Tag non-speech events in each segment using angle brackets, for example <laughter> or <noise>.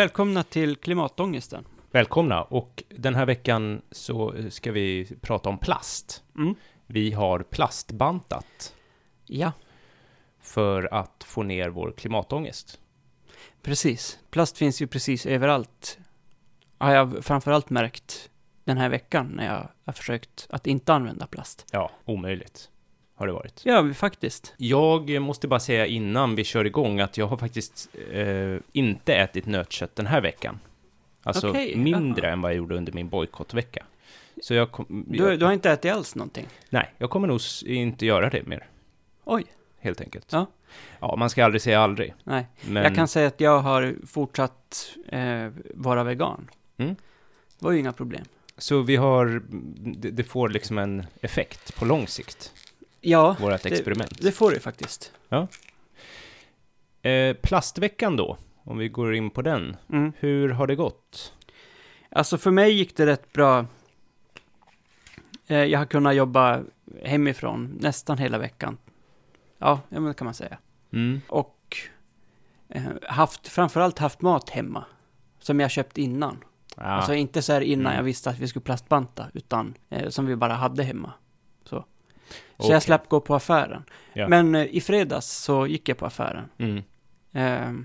Välkomna till Klimatångesten. Välkomna! Och den här veckan så ska vi prata om plast. Mm. Vi har plastbantat Ja, för att få ner vår klimatångest. precis. Plast finns ju precis överallt. Har jag framförallt märkt den här veckan när jag har försökt att inte använda plast. Ja, omöjligt har det varit. Ja, faktiskt. Jag måste bara säga innan vi kör igång att jag har faktiskt eh, inte ätit nötkött den här veckan. Alltså Okej, mindre jaha. än vad jag gjorde under min bojkottvecka. Så jag, kom, Du, jag, du har inte ätit alls någonting? Nej, jag kommer nog inte göra det mer, Oj, helt enkelt. Ja. Ja, man ska aldrig säga aldrig. nej. Men Jag kan säga att jag har fortsatt eh, vara vegan. Mm. Det var ju inga problem. Så vi har, det, det får liksom en effekt på lång sikt, Ja, vårt det, experiment. det får det faktiskt. Eh, plastveckan då, om vi går in på den. Mm. Hur har det gått? Alltså för mig gick det rätt bra. Eh, Jag har kunnat jobba hemifrån nästan hela veckan. Ja, ja men det kan man säga. Mm. Och eh, haft, framförallt haft mat hemma. Som jag köpt innan. Ja. Alltså inte så här innan Mm. jag visste att vi skulle plastbanta, utan eh, som vi bara hade hemma. Så, så Okej. jag slapp gå på affären. Ja. Men eh, i fredags så gick jag på affären. Mm. Eh,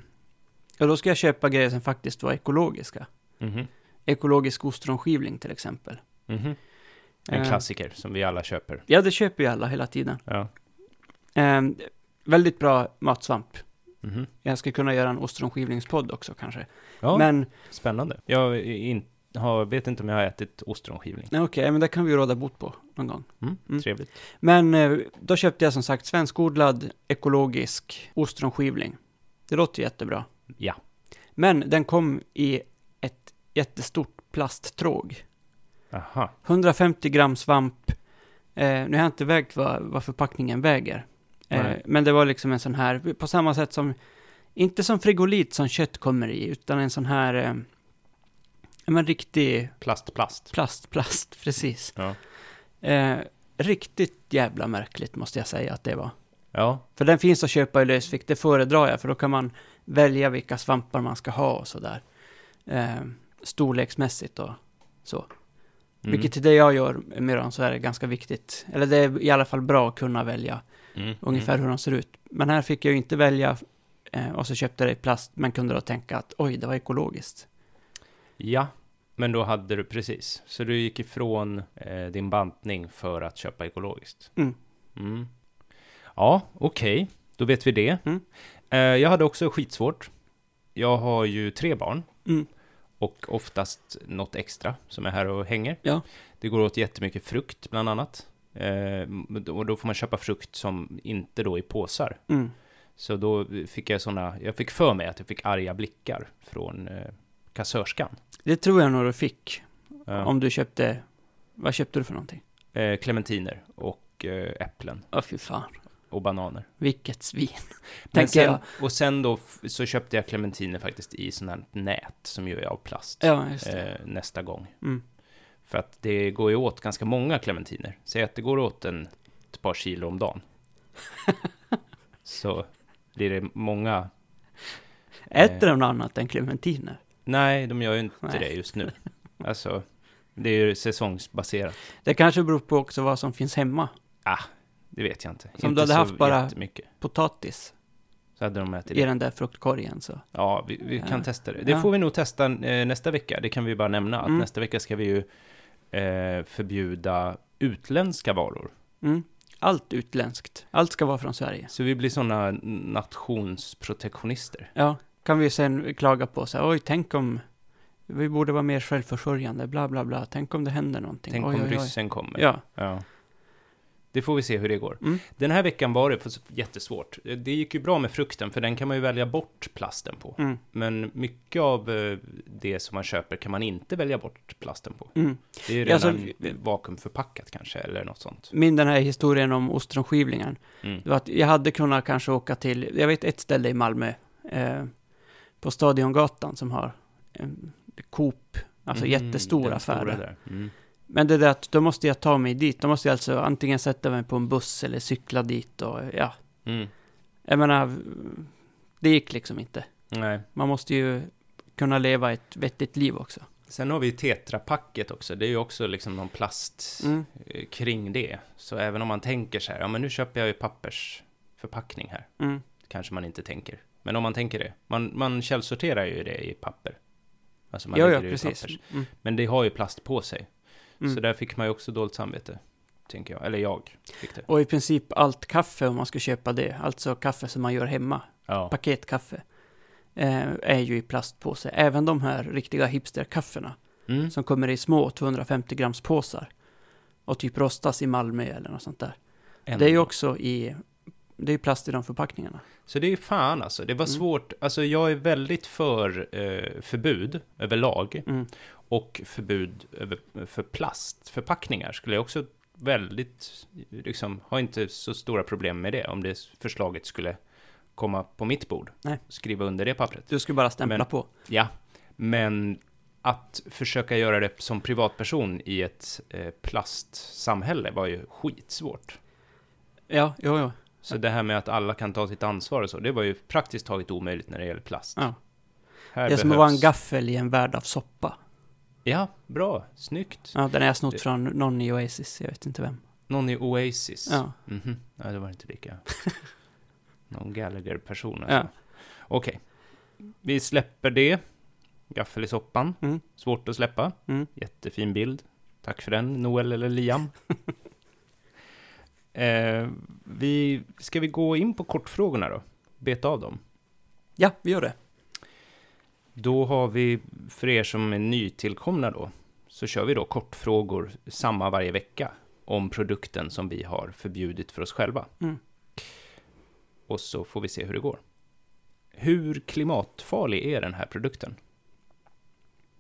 och då ska jag köpa grejer som faktiskt var ekologiska. Mhm. Ekologisk ostronskivling till exempel. Mhm. En Eh, klassiker som vi alla köper. Ja, det köper ju alla hela tiden. Ja. Eh, väldigt bra matsvamp. Mhm. Jag ska kunna göra en ostronskivlingspodd också kanske. Ja, Men, spännande. Jag är in, har, vet inte om jag har ätit ostronskivling. okej, men det kan vi ju råda bot på någon gång. Mm. Mm. Trevligt. Men eh, då köpte jag som sagt svenskodlad ekologisk ostronskivling. Det låter jättebra. Ja. Men den kom i ett jättestort plasttråg. Aha. 150 gram svamp. Eh, nu har jag inte vägt vad, vad förpackningen väger. Eh, men det var liksom en sån här, på samma sätt som, inte som frigolit som kött kommer i, utan en sån här, eh, men riktig Plast, plast. plast, plast, <laughs> precis. Ja. Eh, riktigt jävla märkligt måste jag säga att det var. Ja. För den finns att köpa i lösvikt, det föredrar jag, för då kan man välja vilka svampar man ska ha och sådär. Eh, storleksmässigt och så. Mm. Vilket till det jag gör med så är det ganska viktigt. Eller det är i alla fall bra att kunna välja Mm. ungefär Mm. hur de ser ut. Men här fick jag ju inte välja eh, och så köpte jag det i plast, men kunde då tänka att oj, det var ekologiskt. Ja, men då hade du precis. Så du gick ifrån eh, din bantning för att köpa ekologiskt. Mm. Mm. Ja, okej. Då vet vi det. Mm. Eh, jag hade också skitsvårt. Jag har ju tre barn Mm. och oftast något extra som är här och hänger. Ja. Det går åt jättemycket frukt bland annat. Eh, och då får man köpa frukt som inte då är påsar. Mm. Så då fick jag sådana, jag fick för mig att jag fick arga blickar från eh, kassörskan. Det tror jag nog du fick. Ja. Om du köpte, vad köpte du för någonting? Eh, clementiner och eh, äpplen Åh fy fan, och bananer. vilket svin. <laughs> Tänker sen, jag. Och sen då så köpte jag clementiner faktiskt i sån här nät som ju är av plast Ja, just det. eh, nästa gång. Mm. För att det går ju åt ganska många clementiner. Säg att det går åt en, ett par kilo om dagen. <laughs> så blir det många... Äter de något annat än clementiner? Nej, de gör ju inte Nej. det just nu. <laughs> Alltså, det är ju säsongsbaserat. Det kanske beror på också vad som finns hemma. Det vet jag inte. Som inte du hade haft bara-. Potatis Så hade de ätit i det. den där fruktkorgen så. Ja, vi, vi kan Ja. testa det. Det Ja. får vi nog testa eh, nästa vecka. Det kan vi bara nämna. Att Mm. nästa vecka ska vi ju eh, förbjuda utländska varor. Mm. Allt utländskt. Allt ska vara från Sverige. Så vi blir sådana nationsprotektionister. Ja, kan vi sen klaga på så här, oj, tänk om vi borde vara mer självförsörjande, bla bla bla. Tänk om det händer någonting. Tänk oj, om oj, oj. ryssen kommer. Ja. Ja. Det får vi se hur det går. Mm. Den här veckan var det jättesvårt. Det gick ju bra med frukten, för den kan man ju välja bort plasten på. Mm. Men mycket av eh, det som man köper kan man inte välja bort plasten på. Mm. Det är ju redan alltså, vakuumförpackat kanske, eller något sånt. Min den här historien om ostronskivlingen. Mm. Det var att jag hade kunnat kanske åka till, jag vet ett ställe i Malmö, eh, på Stadiongatan som har en Coop, alltså Mm, affärer. där. Mm. Men det där att då måste jag ta mig dit, då måste jag alltså antingen sätta mig på en buss eller cykla dit och ja, Mm. jag menar, det gick liksom inte. Nej. Man måste ju kunna leva ett vettigt liv också. Sen har vi tetrapacket också. Det är ju också liksom någon plast Mm. eh, kring det. Så även om man tänker så här, ja men nu köper jag ju pappersförpackning här. Mm. Kanske man inte tänker. Men om man tänker det. Man, man källsorterar ju det i papper. Alltså man Ja, ja, precis. Mm. Men det har ju plast på sig. Mm. Så där fick man ju också dåligt samvete. Tänker jag. Eller jag fick det. Och i princip allt kaffe, om man ska köpa det, alltså kaffe som man gör hemma, Ja. paketkaffe, eh, är ju i plastpåse. Även de här riktiga hipsterkaffena, Mm. som kommer i små 250 grams påsar och typ rostas i Malmö eller något sånt där. Det är ju också i, det är ju plast i de förpackningarna. Så det är fan alltså. Det var Mm. svårt. Alltså jag är väldigt för eh, förbud överlag. Mm. Och förbud över, för plastförpackningar skulle jag också väldigt, liksom, har inte så stora problem med det. Om det förslaget skulle komma på mitt bord. Nej. Skriva under det pappret. Du skulle bara stämpla Men- på. Ja, men att försöka göra det som privatperson i ett eh, plastsamhälle var ju skitsvårt. Ja, jo, jo. Så det här med att alla kan ta sitt ansvar och så, det var ju praktiskt taget omöjligt när det gäller plast. Ja. Här Det är som att vara en behövs- gaffel i en värld av soppa. Ja, bra, snyggt. Ja, den har jag snott Det- från någon i Oasis, jag vet inte vem. Någon i Oasis. Ja. Mhm, ja, det var inte lika. <laughs> Någon Gallagher-person alltså. Ja. Okej, vi släpper det. Gaffel i soppan. Mm. Svårt att släppa. Mm. Jättefin bild. Tack för den, Noel eller Liam. <laughs> eh, vi, ska vi gå in på kortfrågorna då? Beta av dem. Ja, vi gör det. Då har vi, för er som är nytillkomna då, så kör vi då kortfrågor samma varje vecka om produkten som vi har förbjudit för oss själva. Mm. Och så får vi se hur det går. Hur klimatfarlig är den här produkten?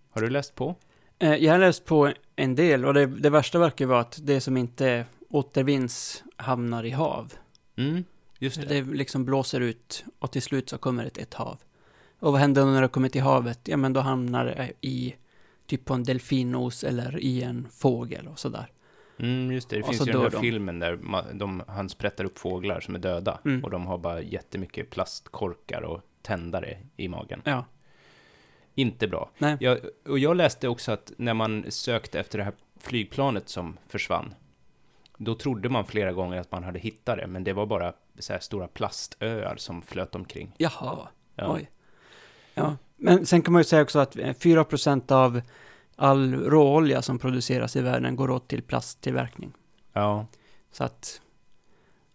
Har du läst på? Eh, Jag har läst på en del och det, det värsta verkar vara att det som inte återvinns hamnar i hav. Mm, just det. Det liksom blåser ut och till slut så kommer det ett hav. Och vad händer när det kommer till havet? Ja, men då hamnar det i typ på en delfinnos eller i en fågel och sådär. Mm, just det. Det Och finns ju den här de. filmen där ma- de, han sprättar upp fåglar som är döda. Mm. Och de har bara jättemycket plastkorkar och tändare i magen. Ja, Inte bra. nej. Jag, och jag läste också att när man sökte efter det här flygplanet som försvann, då trodde man flera gånger att man hade hittat det, men det var bara så här stora plastöar som flöt omkring. Jaha, Ja. oj. Ja, men sen kan man ju säga också att eh, 4% av all råolja som produceras i världen går åt till plasttillverkning. ja, Så att,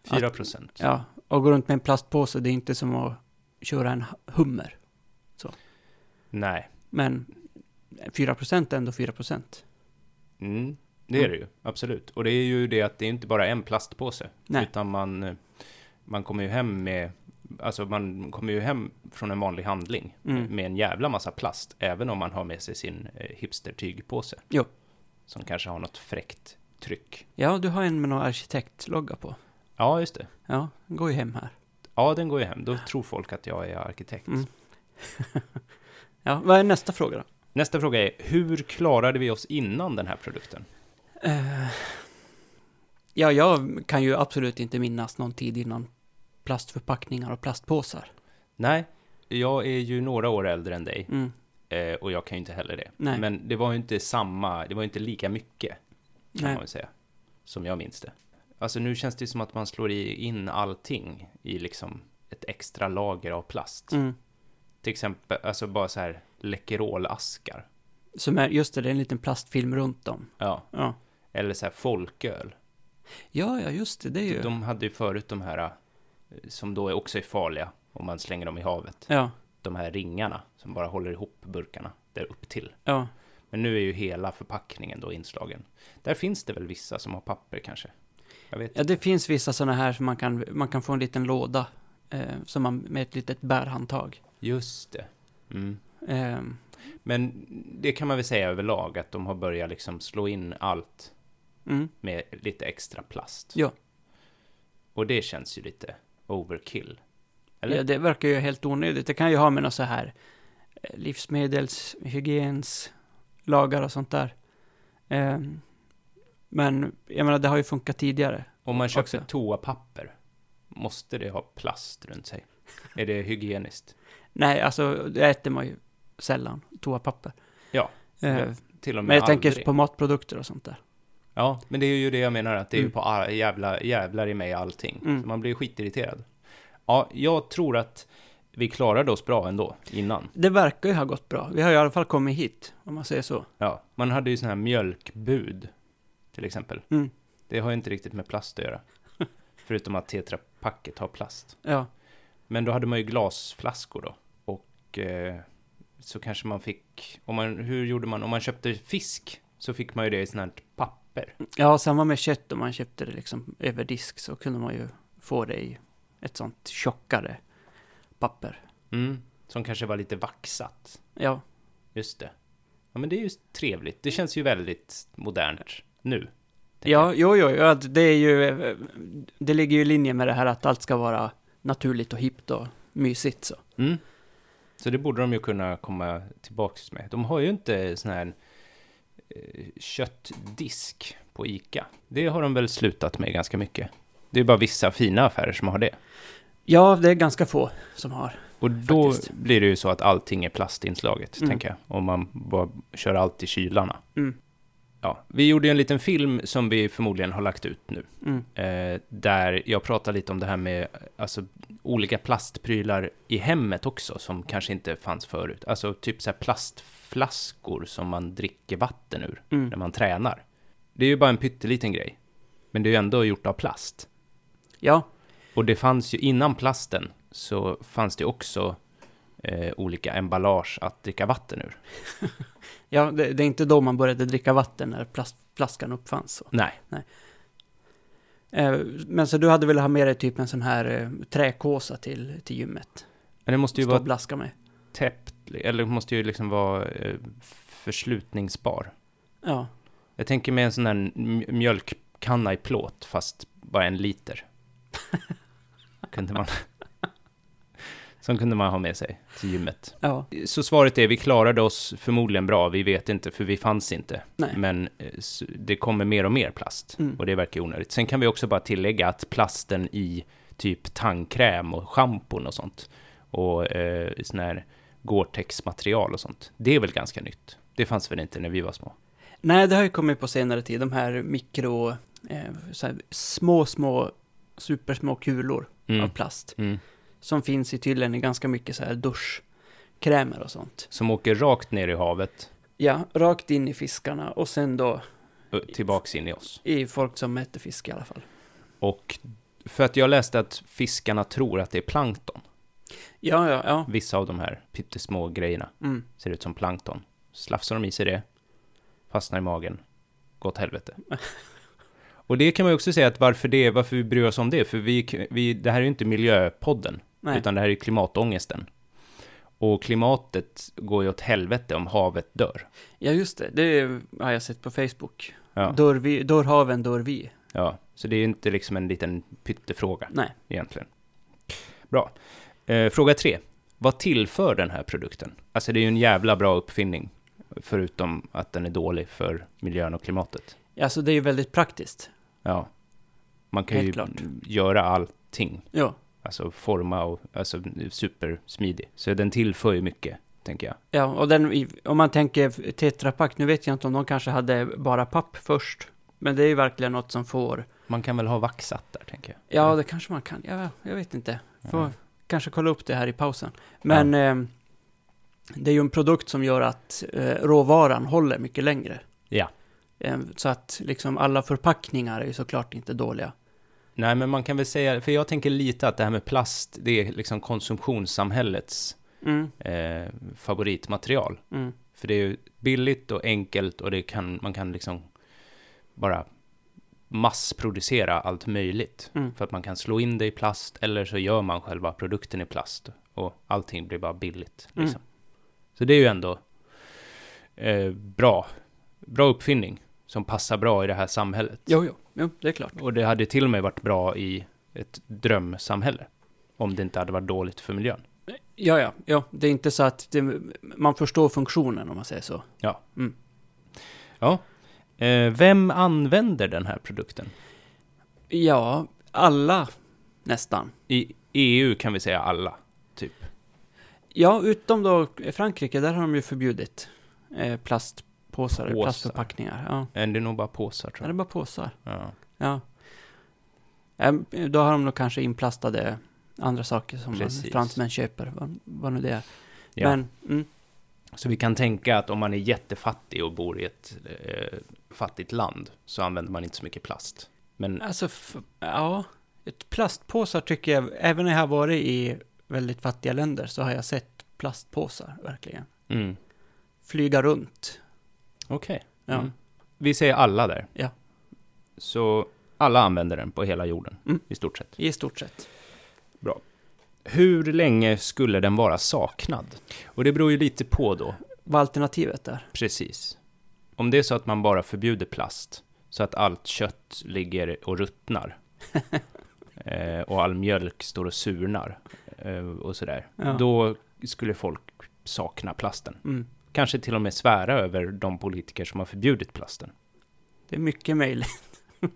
4 procent. ja, och gå runt med en plastpåse, det är inte som att köra en hummer. Nej, Men 4% är ändå 4%. mm, det är det ju, absolut. Och det är ju det att det är inte bara en plastpåse, Nej. utan man, eh, man kommer ju hem med Alltså man kommer ju hem från en vanlig handling Mm. med en jävla massa plast, även om man har med sig sin eh, hipster-tygpåse. Jo. Som kanske har något fräckt tryck. Ja, du har en med någon arkitektlogga på. Ja, just det. Ja, den går ju hem här. Ja, den går ju hem. Då tror folk att jag är arkitekt. Mm. <laughs> Ja, vad är nästa fråga då? Nästa fråga är, hur klarade vi oss innan den här produkten? Eh, ja, jag kan ju absolut inte minnas någon tid innan plastförpackningar och plastpåsar. Nej, jag är ju några år äldre än dig Mm. eh, och jag kan ju inte heller det. Nej. Men det var ju inte samma, det var ju inte lika mycket, kan Nej. man säga, som jag minns det. Alltså nu känns det som att man slår in allting i liksom ett extra lager av plast. Mm. Till exempel, alltså bara så här Läkerolaskar. Som är, just det, det är en liten plastfilm runt om. Ja, Ja, eller så här folköl. ja, ja just det, det är ju... De hade ju förut de här, eh, som då är också är farliga om man slänger dem i havet. Ja, De här ringarna som bara håller ihop burkarna där upp till. ja. Men nu är ju hela förpackningen då inslagen. Där finns det väl vissa som har papper kanske? Ja, det finns vissa sådana här som man kan, man kan få en liten låda. Eh, som man, med ett litet bärhandtag. Just det. Mm. Eh, Men det kan man väl säga överlag att de har börjat liksom slå in allt mm. med lite extra plast. Ja. Och det känns ju lite overkill. Eller? Ja, det verkar ju helt onödigt. Det kan ju ha med något så här eh, livsmedels, hygiens, lagar och sånt där. Eh, men jag menar, det har ju funkat tidigare. Om man köper också. toapapper, måste det ha plast runt sig? Är det hygieniskt? Nej, alltså det äter man ju sällan toapapper. Ja, Eh, Till och med men jag aldrig. tänker på matprodukter och sånt där. Ja, men det är ju det jag menar, att det är ju Mm. på jävla, jävlar i mig allting. Mm. Så man blir skitirriterad. Ja, jag tror att vi klarade oss bra ändå, innan. Det verkar ju ha gått bra. Vi har i alla fall kommit hit, om man säger så. Ja, man hade ju sån här mjölkbud, till exempel. Mm. Det har ju inte riktigt med plast att göra. <laughs> Förutom att tetrapacket har plast. Ja, Men då hade man ju glasflaskor då. Och eh, så kanske man fick, om man, hur gjorde man, om man köpte fisk så fick man ju det i sånt här papper. ja samma med kött. Om man köpte det liksom över disk så kunde man ju få det i ett sånt tjockare papper. Mm, som kanske var lite vaxat. Ja, Just det. Ja, men det är ju trevligt. Det känns ju väldigt modernt nu. ja jo, jo, ja, det är ju... eh, Det ligger ju i linje med det här att allt ska vara naturligt och hippt och mysigt så. Mm. Så det borde de ju kunna komma tillbaks med. De har ju inte sån här köttdisk på ICA. Det har de väl slutat med ganska mycket. Det är bara vissa fina affärer som har det. Ja, det är ganska få som har. Och då Faktiskt. blir det ju så att allting är plastinslaget, Mm. tänker jag. Om man bara kör allt i kylarna. Mm. Ja, vi gjorde ju en liten film som vi förmodligen har lagt ut nu. Mm. Eh, där jag pratar lite om det här med alltså, olika plastprylar i hemmet också, som kanske inte fanns förut. Alltså typ så här plastflaskor som man dricker vatten ur Mm. när man tränar. Det är ju bara en pytteliten grej. Men det är ju ändå gjort av plast. Ja, Och det fanns ju innan plasten så fanns det också eh, olika emballage att dricka vatten ur. <laughs> ja det, det är inte då man började dricka vatten när plastflaskan uppfanns. Så. Nej, Eh, men så du hade velat ha med dig typ en sån här eh, träkåsa till, till gymmet? men det måste ju Stå och vara blaska med. Täppt, eller måste ju liksom vara eh, förslutningsbar. Ja, Jag tänker med en sån där mjölkkanna i plåt, fast bara en liter. <laughs> kunde man... Som kunde man ha med sig till gymmet. ja, Så svaret är, vi klarade oss förmodligen bra, vi vet inte, för vi fanns inte. nej. Men eh, det kommer mer och mer plast, Mm. och det verkar onödigt. Sen kan vi också bara tillägga att plasten i typ tandkräm och schampon och sånt, och eh, sån här Gore-Tex-material och sånt, det är väl ganska nytt. Det fanns väl inte när vi var små? Nej, det har ju kommit på senare tid, de här mikro, eh, här, små, små, supersmå kulor av Mm. plast. Mm. Som finns i tydligen i ganska mycket så här duschkrämer och sånt. Som åker rakt ner i havet, Ja, rakt in i fiskarna och sen då tillbaks in i oss. i folk som äter fisk i alla fall. Och för att jag läste att fiskarna tror att det är plankton. Ja, ja, ja. Vissa av de här pyttesmå grejerna Mm. ser ut som plankton. Slafsar de i sig det, fastnar i magen, gått helvete. <laughs> Och det kan man ju också säga att varför det, varför vi bryr oss om det, för vi, vi det här är ju inte miljöpodden, Nej. utan det här är ju klimatångesten. Och klimatet går ju åt helvete om havet dör. Ja, just det. Det har jag sett på Facebook. Ja, Dör, vi, dör haven, dör vi. ja. så det är ju inte liksom en liten pyttefråga. Nej. egentligen. Bra. Eh, fråga tre. Vad tillför den här produkten? Alltså det är ju en jävla bra uppfinning, förutom att den är dålig för miljön och klimatet. Alltså, det är ju väldigt praktiskt. Ja. Man kan Helt ju klart. göra allting, Ja. alltså forma och alltså supersmidig. Så den tillför ju mycket, tänker jag. Ja, och den, om man tänker Tetra Pak, nu vet jag inte om de kanske hade bara papp först. Men det är ju verkligen något som får... Man kan väl ha vaxat där, tänker jag. Ja, det kanske man kan. Ja, jag vet inte. Får Ja. Kanske kolla upp det här i pausen. Men eh, det är ju en produkt som gör att eh, råvaran håller mycket längre. Ja. Eh, så att liksom alla förpackningar är ju såklart inte dåliga. Nej, men man kan väl säga, för jag tänker lite att det här med plast, det är liksom konsumtionssamhällets Mm, eh, favoritmaterial. mm, För det är ju billigt och enkelt och det kan, man kan liksom bara massproducera allt möjligt. mm. För att man kan slå in det i plast eller så gör man själva produkten i plast och allting blir bara billigt. Mm. Liksom. Så det är ju ändå eh, bra. Bra uppfinning som passar bra i det här samhället. Jo, jo, jo, det är klart. Och det hade till och med varit bra i ett drömsamhälle. Om det inte hade varit dåligt för miljön. Ja, ja, ja. Det är inte så att det, man förstår funktionen om man säger så. Eh, vem använder den här produkten? Ja, alla nästan. I EU kan vi säga alla, typ. Ja, utom då Frankrike, där har de ju förbjudit eh, plastpåsar, Påsar. plastförpackningar. Ja. Eh, Det är nog bara påsar ja, tror det är jag. bara påsar. Ja. Ja. Ehm, Då har de nog kanske inplastade andra saker som fransmän köper, vad, vad nu det är. Ja. Men, mm, Så vi kan tänka att om man är jättefattig och bor i ett eh, fattigt land så använder man inte så mycket plast. Men alltså, ja. Ett plastpåsar tycker jag, även när jag har varit i väldigt fattiga länder så har jag sett plastpåsar, verkligen. mm, Flyga runt. okej. Ja. Mm. Vi säger alla där. Ja. Så alla använder den på hela jorden Mm. i stort sett. I stort sett. Hur länge skulle den vara saknad? Och det beror ju lite på då. Vad alternativet är. Precis. Om det är så att man bara förbjuder plast, så att allt kött ligger och ruttnar, <laughs> eh, och all mjölk står och surnar, eh, och sådär, Ja. då skulle folk sakna plasten. Mm. Kanske till och med svära över de politiker som har förbjudit plasten. Det är mycket möjligt. <laughs>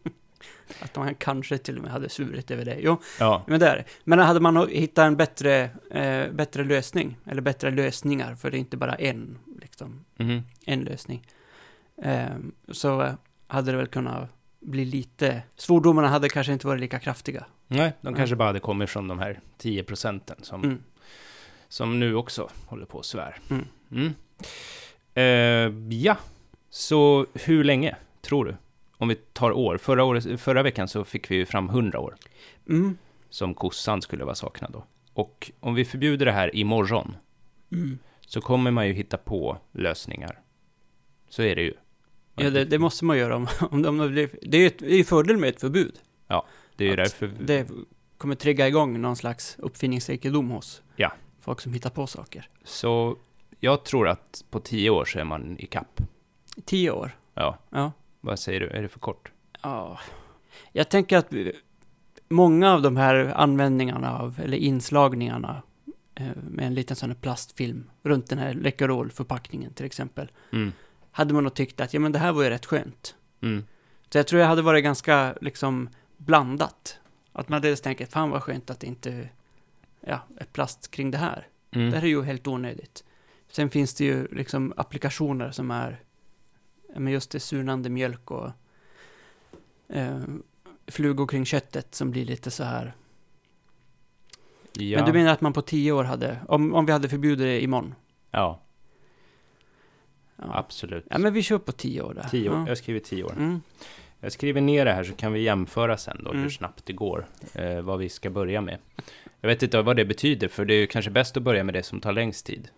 att man kanske till och med hade svurit över det. Jo, Ja, men det är det. Men hade man hittat en bättre, eh, bättre lösning, eller bättre lösningar, för det är inte bara en, liksom, mhm. en lösning, eh, så eh, hade det väl kunnat bli lite... Svordomarna hade kanske inte varit lika kraftiga. Nej, de Ja. kanske bara hade kommit från de här 10 procenten som, Mm. som nu också håller på och svär. Mm. Mm. Eh, ja, så hur länge tror du? Om vi tar år. Förra, året, förra veckan så fick vi ju fram 100 år Mm. som kossan skulle vara saknad då. Och om vi förbjuder det här imorgon Mm. så kommer man ju hitta på lösningar. Så är det ju. Ja, det, det måste man göra om, <laughs> om de blir... Det är ju ett- det är ju fördel med ett förbud. det är ju därför... Det kommer trigga igång någon slags uppfinningsrikedom hos Ja. folk som hittar på saker. Så jag tror att på 10 år så är man i kapp. Tio år. Ja, Ja. Vad säger du? Är det för kort? Ja. Jag tänker att många av de här användningarna av, eller inslagningarna eh, med en liten sån här plastfilm runt den här Läkerol-förpackningen till exempel, Mm. hade man nog tyckt att ja men det här var ju rätt skönt. Mm. Så jag tror jag hade varit ganska liksom blandat. Att man dels tänker, fan vad skönt att det inte ja, är plast kring det här. Mm. Det här är ju helt onödigt. Sen finns det ju liksom applikationer som är men just det surnande mjölk och eh, flugor kring köttet som blir lite så här. Ja. Men du menar att man på tio år hade, om, om vi hade förbjudit det imorgon? Ja, Ja. absolut. ja, men vi kör på tio år där. Tio år. Ja. Jag skriver tio år. Mm. Jag skriver ner det här så kan vi jämföra sen då Mm. hur snabbt det går. Eh, vad vi ska börja med. Jag vet inte vad det betyder, för det är ju kanske bäst att börja med det som tar längst tid.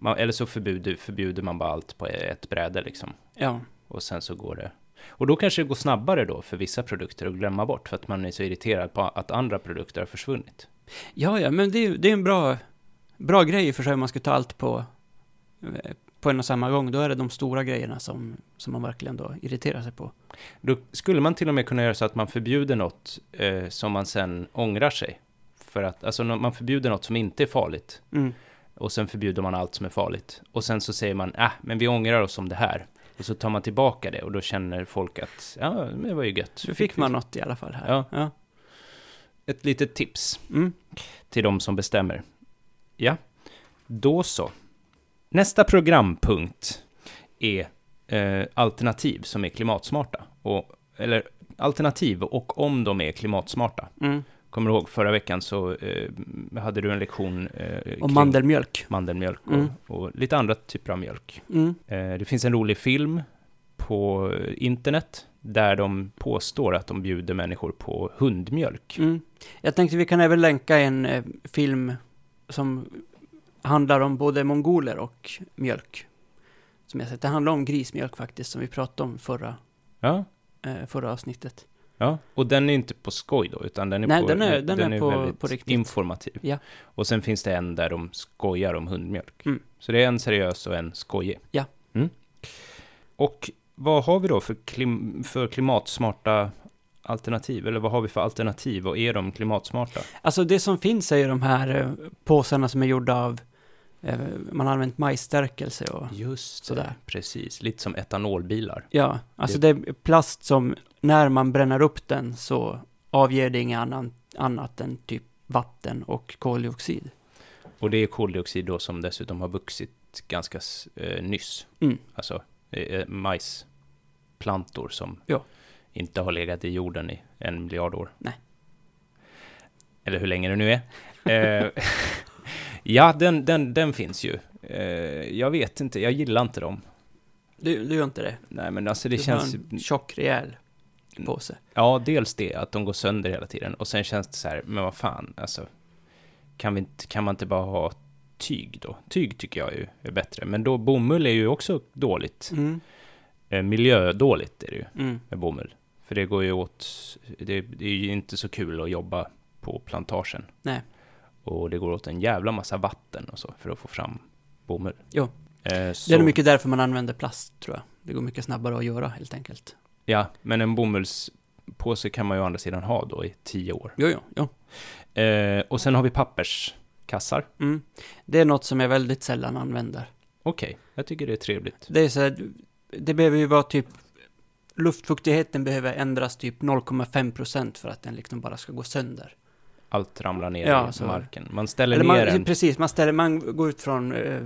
Man, eller så förbjuder, förbjuder man bara allt på ett bräde liksom. Ja. Och sen så går det. Och då kanske det går snabbare då för vissa produkter att glömma bort för att man är så irriterad på att andra produkter har försvunnit. ja, ja, men det, är- det är en bra, bra grej för sig om man ska ta allt på, eh, på en och samma gång. Då är det de stora grejerna som, som man verkligen då irriterar sig på. Då skulle man till och med kunna göra så att man förbjuder något eh, som man sen ångrar sig. För att, alltså man förbjuder något som inte är farligt. Mm. Och sen förbjuder man allt som är farligt. Och sen så säger man, äh, men vi ångrar oss om det här. Och så tar man tillbaka det och då känner folk att, ja, men det var ju gött. Så fick man något i alla fall här. Ja. ja. Ett litet tips Mm. till de som bestämmer. Ja, då så. Nästa programpunkt är eh, alternativ som är klimatsmarta. Och, eller alternativ och om de är klimatsmarta. Mm. Kommer du ihåg förra veckan så eh, hade du en lektion eh, Och kring mandelmjölk. mandelmjölk och, Mm. och lite andra typer av mjölk. Mm. Eh, det finns en rolig film på internet där de påstår att de bjuder människor på hundmjölk. Mm. Jag tänkte vi kan även länka en eh, film som handlar om både mongoler och mjölk. Som jag sett. Det handlar om grismjölk faktiskt, som vi pratade om förra, Ja, eh, förra avsnittet. Ja, och den är inte på skoj då, utan den är, Nej, på, den är- den är på- väldigt på riktigt. informativ. Ja. Och sen finns det en där de skojar om hundmjölk. Mm. Så det är en seriös och en skojig. Ja. Mm. Och vad har vi då för, klim, för klimatsmarta alternativ? Eller vad har vi för alternativ och är de klimatsmarta? Alltså det som finns är ju de här eh, påsarna som är gjorda av, man har använt majsstärkelse och Just Sådär. Precis, lite som etanolbilar. Ja, alltså det är plast som när man bränner upp den så avger det inget annan, annat än typ vatten och koldioxid. Och det är koldioxid då som dessutom har vuxit ganska eh, nyss. Mm. Alltså eh, majsplantor som Ja. inte har legat i jorden i en miljard år. Nej. Eller hur länge det nu är. <laughs> <laughs> Ja, den, den, den finns ju. Eh, jag vet inte, jag gillar inte dem. Du, du gör inte det? Nej, men alltså det du känns... har en tjock, rejäl påse. Ja, dels det, att de går sönder hela tiden. Och sen känns det så här, men vad fan, alltså. Kan, vi inte, kan man inte bara ha tyg då? Tyg tycker jag ju är bättre. Men då bomull är ju också dåligt. Mm. Eh, miljödåligt är det ju Mm. med bomull. För det går ju åt, det, det är ju inte så kul att jobba på plantagen. Nej. Och det går åt en jävla massa vatten och så för att få fram bomull. Jo. Eh, så, Det är nog mycket därför man använder plast, tror jag. Det går mycket snabbare att göra, helt enkelt. Ja, men en bomullspåse kan man ju å andra sidan ha då i tio år. Jo, jo, jo. Eh, och sen har vi papperskassar. Mm. Det är något som jag väldigt sällan använder. Okej, jag tycker det är trevligt. Det är så här, det behöver ju vara typ, luftfuktigheten behöver ändras typ 0,5 procent för att den liksom bara ska gå sönder. Allt ramlar ner Ja, i så- marken. Man ställer Eller ner man, en... precis, man ställer, man går ut från eh,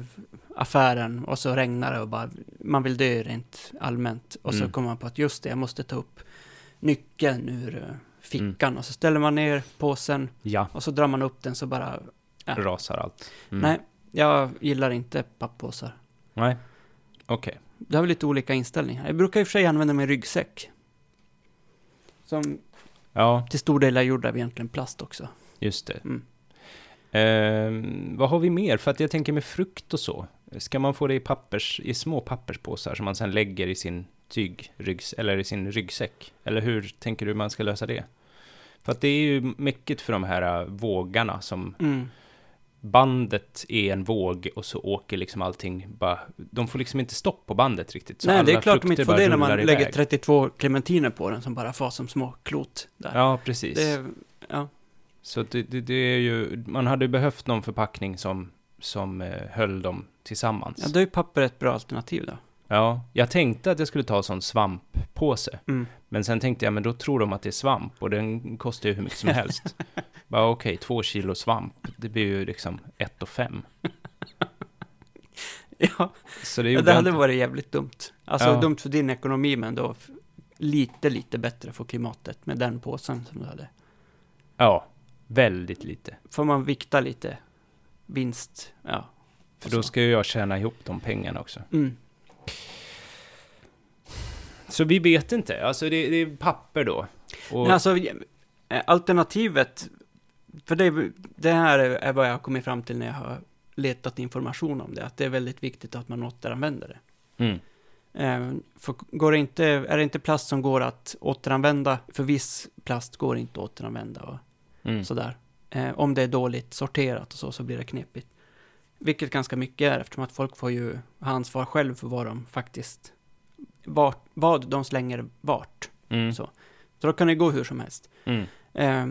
affären och så regnar det och bara, man vill dö rent allmänt. Och så Mm. kommer man på att just det, jag måste ta upp nyckeln ur eh, fickan. Och så ställer man ner påsen Ja, och så drar man upp den så bara, Ja. rasar allt. Mm. nej, jag gillar inte papppåsar. Nej, okej. Det har vi lite olika inställningar. Jag brukar i och för sig använda min ryggsäck. Som Ja, till stor del är gjord av egentligen plast också. just det. Mm. Ehm, vad har vi mer? För att jag tänker med frukt och så. Ska man få det i, pappers, i små papperspåsar som man sen lägger i sin tygryggs, eller i sin ryggsäck? Eller hur tänker du man ska lösa det? För att det är ju mycket för de här äh, vågarna som Mm. Bandet är en våg och så åker liksom allting bara, de får liksom inte stopp på bandet riktigt. Så Nej, det är klart de inte får det när man rullar lägger iväg. 32 clementiner på den som bara far som små klot där. Ja, precis. Det, ja. Så det, det, det är ju, man hade behövt någon förpackning som, som eh, höll dem tillsammans. ja, då är papper ett bra alternativ då. Ja, jag tänkte att jag skulle ta en sån svamppåse. Mm. Men sen tänkte jag, men då tror de att det är svamp och den kostar ju hur mycket som helst. <laughs> Bara okej, två kilo svamp, det blir ju liksom ett och fem. <laughs> Ja, Så det ja, det hade inte. varit jävligt dumt. Alltså Ja. dumt för din ekonomi, men då lite, lite bättre för klimatet med den påsen som du hade. Ja, väldigt lite. Får man vikta lite vinst, ja. För då ska ju jag tjäna ihop de pengarna också. Mm. Så vi vet inte, alltså det, det är papper då. Och, Men alltså, eh, alternativet, för det, det här är är vad jag har kommit fram till när jag har letat information om det, att det är väldigt viktigt att man återanvänder det. mm, Eh, för går det inte, är det inte plast som går att återanvända, för viss plast går inte att återanvända och mm, sådär. Eh, om det är dåligt sorterat och så, så blir det knepigt. Vilket ganska mycket är, eftersom att folk får ju ha ansvar själv för vad de faktiskt, vart, vad de slänger vart. mm, Så. Så då kan det gå hur som helst. mm. Eh,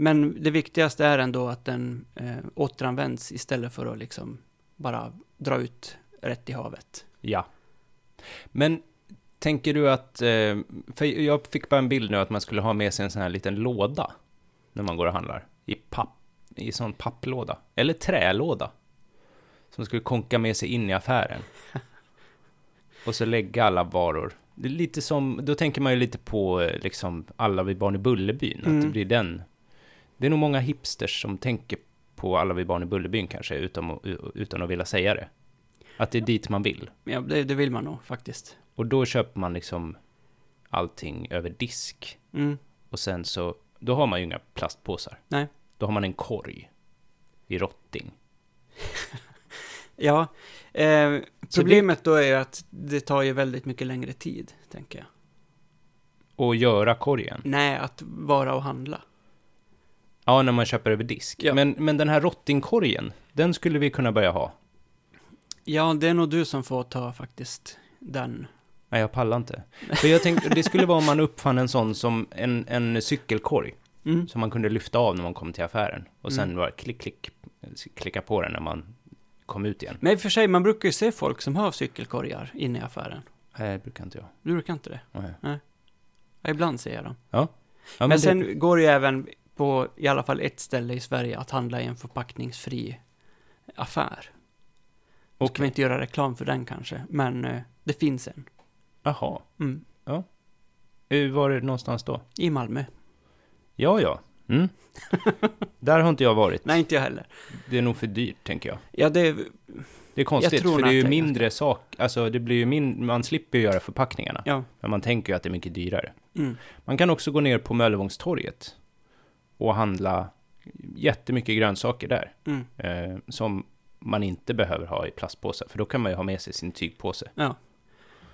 men det viktigaste är ändå att den eh, återanvänds istället för att liksom bara dra ut rätt i havet. Ja. Men tänker du att, eh, för jag fick bara en bild nu att man skulle ha med sig en sån här liten låda när man går och handlar. I papp, i sån papplåda. Eller trälåda. Som skulle konka med sig in i affären. <laughs> Och så lägga alla varor. Det är lite som, då tänker man ju lite på eh, liksom alla vid barn i Bullerbyn. Att det Mm. blir den. Det är nog många hipsters som tänker på alla vid barn i Bullerbyn kanske, utan, att- utan att vilja säga det. Att det är dit man vill. Ja, det, det vill man nog faktiskt. Och då köper man liksom allting över disk. Mm. Och sen så, då har man ju inga plastpåsar. Nej. Då har man en korg i rotting. <laughs> Ja, eh, problemet då är att det tar ju väldigt mycket längre tid, tänker jag. Och göra korgen. Nej, att vara och handla. Ja, när man köper över disk. Ja. Men, men den här rottingkorgen, den skulle vi kunna börja ha. Ja, det är nog du som får ta faktiskt den. Nej, jag pallar inte. För jag tänkte, det skulle vara om man uppfann en sån som en, en cykelkorg. Mm. Som man kunde lyfta av när man kom till affären. Och sen Mm. bara klick, klick, klicka på den när man kom ut igen. Men i och för sig, man brukar ju se folk som har cykelkorgar inne i affären. Nej, det brukar inte jag. Du brukar inte det? Nej. Ja, ibland ser jag dem. Ja, men men, sen det, går det ju även på i alla fall ett ställe i Sverige att handla i en förpackningsfri affär. Nu ska vi inte göra reklam för den kanske, men eh, det finns en. Jaha. Mm. Eh, Var är det någonstans då? I Malmö. Ja, ja. Mm. <laughs> Där har inte jag varit. Nej, inte jag heller. Det är nog för dyrt, tänker jag. Ja, det... Det är konstigt, för det är ju det mindre sak. Alltså, det blir ju min, man slipper ju göra förpackningarna. Ja. Men man tänker ju att det är mycket dyrare. Mm. Man kan också gå ner på Möllevångstorget och handla jättemycket grönsaker där. Mm. Eh, som man inte behöver ha i plastpåsar, för då kan man ju ha med sig sin tygpåse. Ja.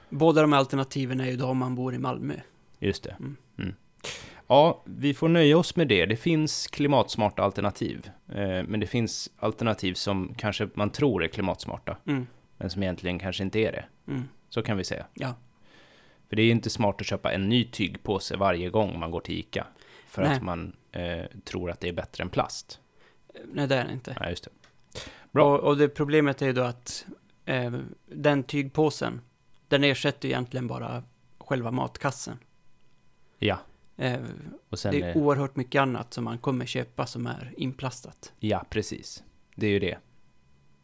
Båda de alternativen är ju då om man bor i Malmö. Just det. Mm. Ja, vi får nöja oss med det. Det finns klimatsmarta alternativ. Eh, men det finns alternativ som kanske man tror är klimatsmarta, Mm. men som egentligen kanske inte är det. Mm. Så kan vi säga. Ja. För det är ju inte smart att köpa en ny tygpåse varje gång man går till ICA. För Nej. att man eh, tror att det är bättre än plast. Nej, det är det inte. Nej, just det. Bra. Och, och det problemet är ju då att eh, den tygpåsen, den ersätter egentligen bara själva matkassen. Ja, Eh, och sen... det är eh, oerhört mycket annat som man kommer köpa som är inplastat. Ja, precis. Det är ju det.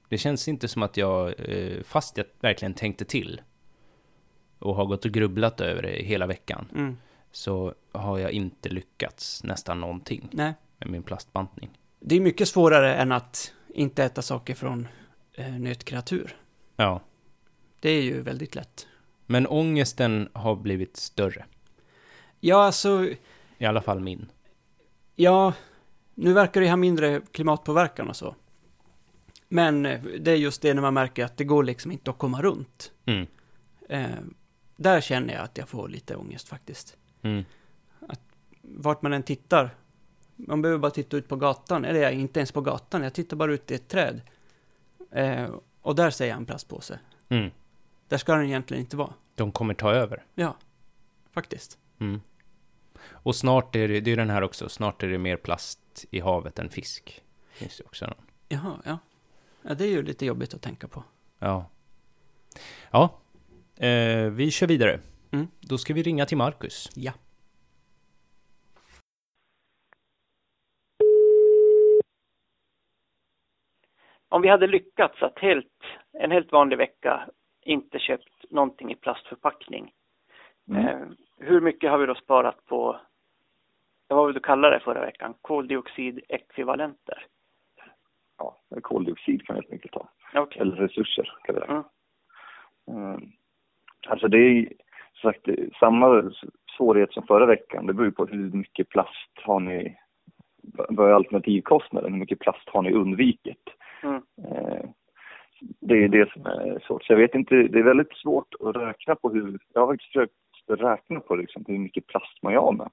Det känns inte som att jag, eh, fast jag verkligen tänkte till och har gått och grubblat över det hela veckan, Mm. så har jag inte lyckats nästan någonting Nej, med min plastbantning. det är mycket svårare än att inte äta saker från eh, nötkreatur. Ja, Det är ju väldigt lätt. men ångesten har blivit större. Ja, alltså, I alla fall min. ja, nu verkar det ha mindre klimatpåverkan och så. Men eh, det är just det när man märker att det går liksom inte att komma runt. Mm. Eh, där känner jag att jag får lite ångest faktiskt. Mm. Vart man än tittar. Man behöver bara titta ut på gatan, eller inte ens på gatan, jag tittar bara ut i ett träd. Eh, och där ser jag en plastpåse. Mm. Där ska den egentligen inte vara. De kommer ta över. Ja, faktiskt. Mm. Och snart är det, det är den här också, snart är det mer plast i havet än fisk. Finns det också någon. Jaha, ja. Ja, det är ju lite jobbigt att tänka på. Ja. Ja, eh, vi kör vidare. Mm. Då ska vi ringa till Marcus. Ja. om vi hade lyckats att helt, en helt vanlig vecka inte köpt någonting i plastförpackning. Mm. Eh, hur mycket har vi då sparat på, vad vill du kalla det förra veckan, koldioxidekvivalenter? Ja, koldioxid kan vi helt enkelt ta. Okej. Eller resurser kan vi säga. Mm. Mm. Alltså det är sagt det samma svårighet som förra veckan. Det beror på hur mycket plast har ni, vad är alternativkostnaden? Hur mycket plast har ni undvikit? Mm. Eh, Det är det som är svårt. Så jag vet inte, det är väldigt svårt att räkna på hur, jag har faktiskt försökt räkna på liksom, hur mycket plast man gör med.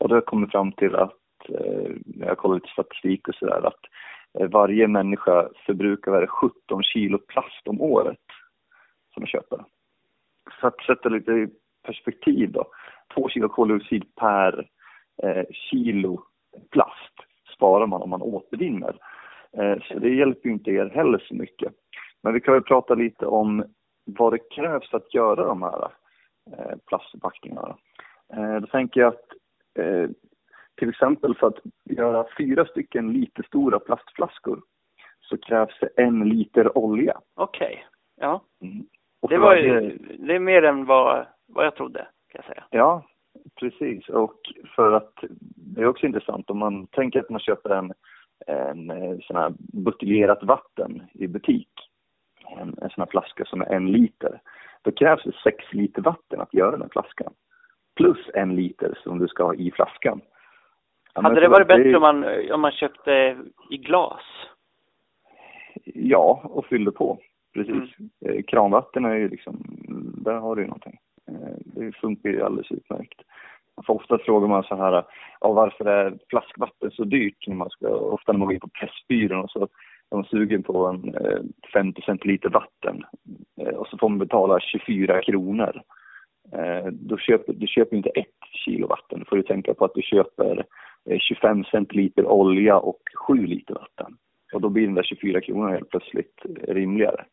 Och då har jag kommit fram till att, eh, när jag kollar lite statistik och sådär, att eh, varje människa förbrukar väl 17 kilo plast om året som man köper. Så att sätta lite i perspektiv då, 2 kilo koldioxid per eh, kilo plast sparar man om man återvinner. Eh, Så det hjälper ju inte er heller så mycket. Men vi kan väl prata lite om vad det krävs för att göra de här eh, plastförpackningarna. Eh, Då tänker jag att eh, till exempel för att göra fyra stycken lite stora plastflaskor så krävs det en liter olja. Okej, ja. Mm. Det var ju, det är mer än vad, vad jag trodde, kan jag säga. Ja, precis. Och för att det är också intressant om man tänker att man köper en, en eh, sån här buteljerat vatten i butik. En, en sån här flaska som är en liter. Då krävs det sex liter vatten att göra den flaskan. Plus en liter som du ska ha i flaskan. Men Hade det varit bättre om man, om man köpte i glas? Ja, och fyllde på. Precis. Mm. Eh, Kranvatten är ju liksom, där har du ju någonting. Eh, Det funkar ju alldeles utmärkt. För ofta frågar man så här, ja, varför är flaskvatten så dyrt? När man ska, ofta när man går in på Pressbyrån och så är man sugen på en eh, 50 centiliter vatten eh, och så får man betala 24 kronor. Eh, då köper du köper inte ett kilo vatten. Då får du tänka på att du köper eh, 25 centiliter olja och 7 liter vatten. Och då blir den där 24 kronorna helt plötsligt eh, rimligare.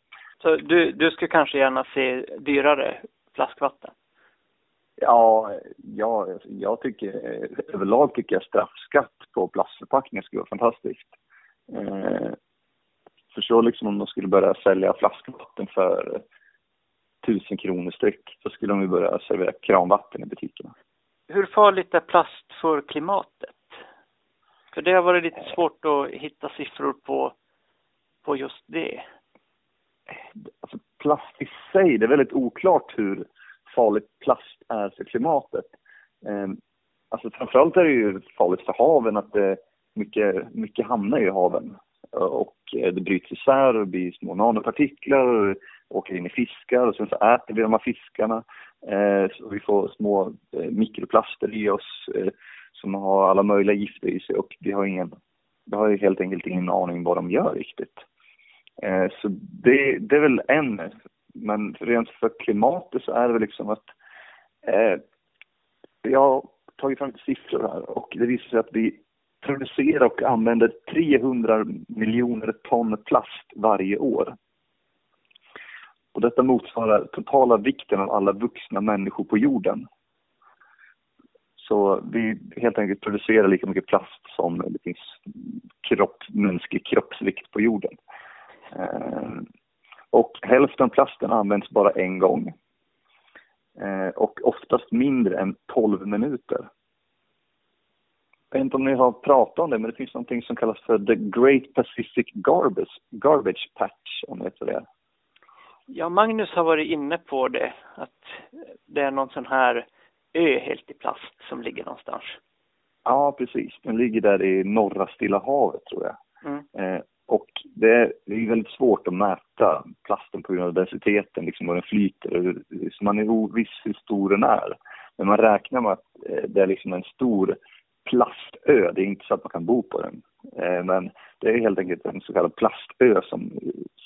Så du, du skulle kanske gärna se dyrare flaskvatten? Ja, ja jag tycker eh, överlag tycker jag straffskatt på plastförpackningar skulle vara fantastiskt. Eh, förstå liksom om de skulle börja sälja flaskvatten för tusen kronor styck, så skulle de ju börja servera kranvatten i butikerna. Hur farligt är plast för klimatet? För det har varit lite svårt att hitta siffror på, på just det. Alltså plast i sig, det är väldigt oklart hur farligt plast är för klimatet. Eh, alltså framförallt är det ju farligt för haven att det, mycket, mycket hamnar i haven och eh, det bryts isär och blir små nanopartiklar och åker in i fiskar och sen så äter vi de här fiskarna. Eh, så vi får små eh, mikroplaster i oss eh, som har alla möjliga gifter i sig och vi har ingen, vi har helt enkelt ingen aning vad de gör riktigt. Eh, så det, det är väl en, men rent för klimatet så är det väl liksom att eh, jag har tagit fram siffror här och det visar sig att vi producerar och använder 300 miljoner ton plast varje år. Och detta motsvarar totala vikten av alla vuxna människor på jorden. Så vi helt enkelt producerar lika mycket plast som det finns kropp, mänsklig kroppsvikt på jorden. Eh, och hälften av plasten används bara en gång. Eh, och oftast mindre än 12 minuter. Jag vet inte om ni har pratat om det, men det finns någonting som kallas för The Great Pacific Garbage, Garbage Patch, om ni vet vad det är. Ja, Magnus har varit inne på det, att det är någon sån här ö helt i plast som ligger någonstans. Ja, precis. Den ligger där i norra Stilla havet, tror jag. Mm. Eh, och det är, det är väldigt svårt att mäta plasten på grund av densiteten, liksom, och den flyter. Så man är oviss hur stor den är. Men man räknar med att eh, det är liksom en stor plastö. Det är inte så att man kan bo på den. Eh, men det är helt enkelt en så kallad plastö som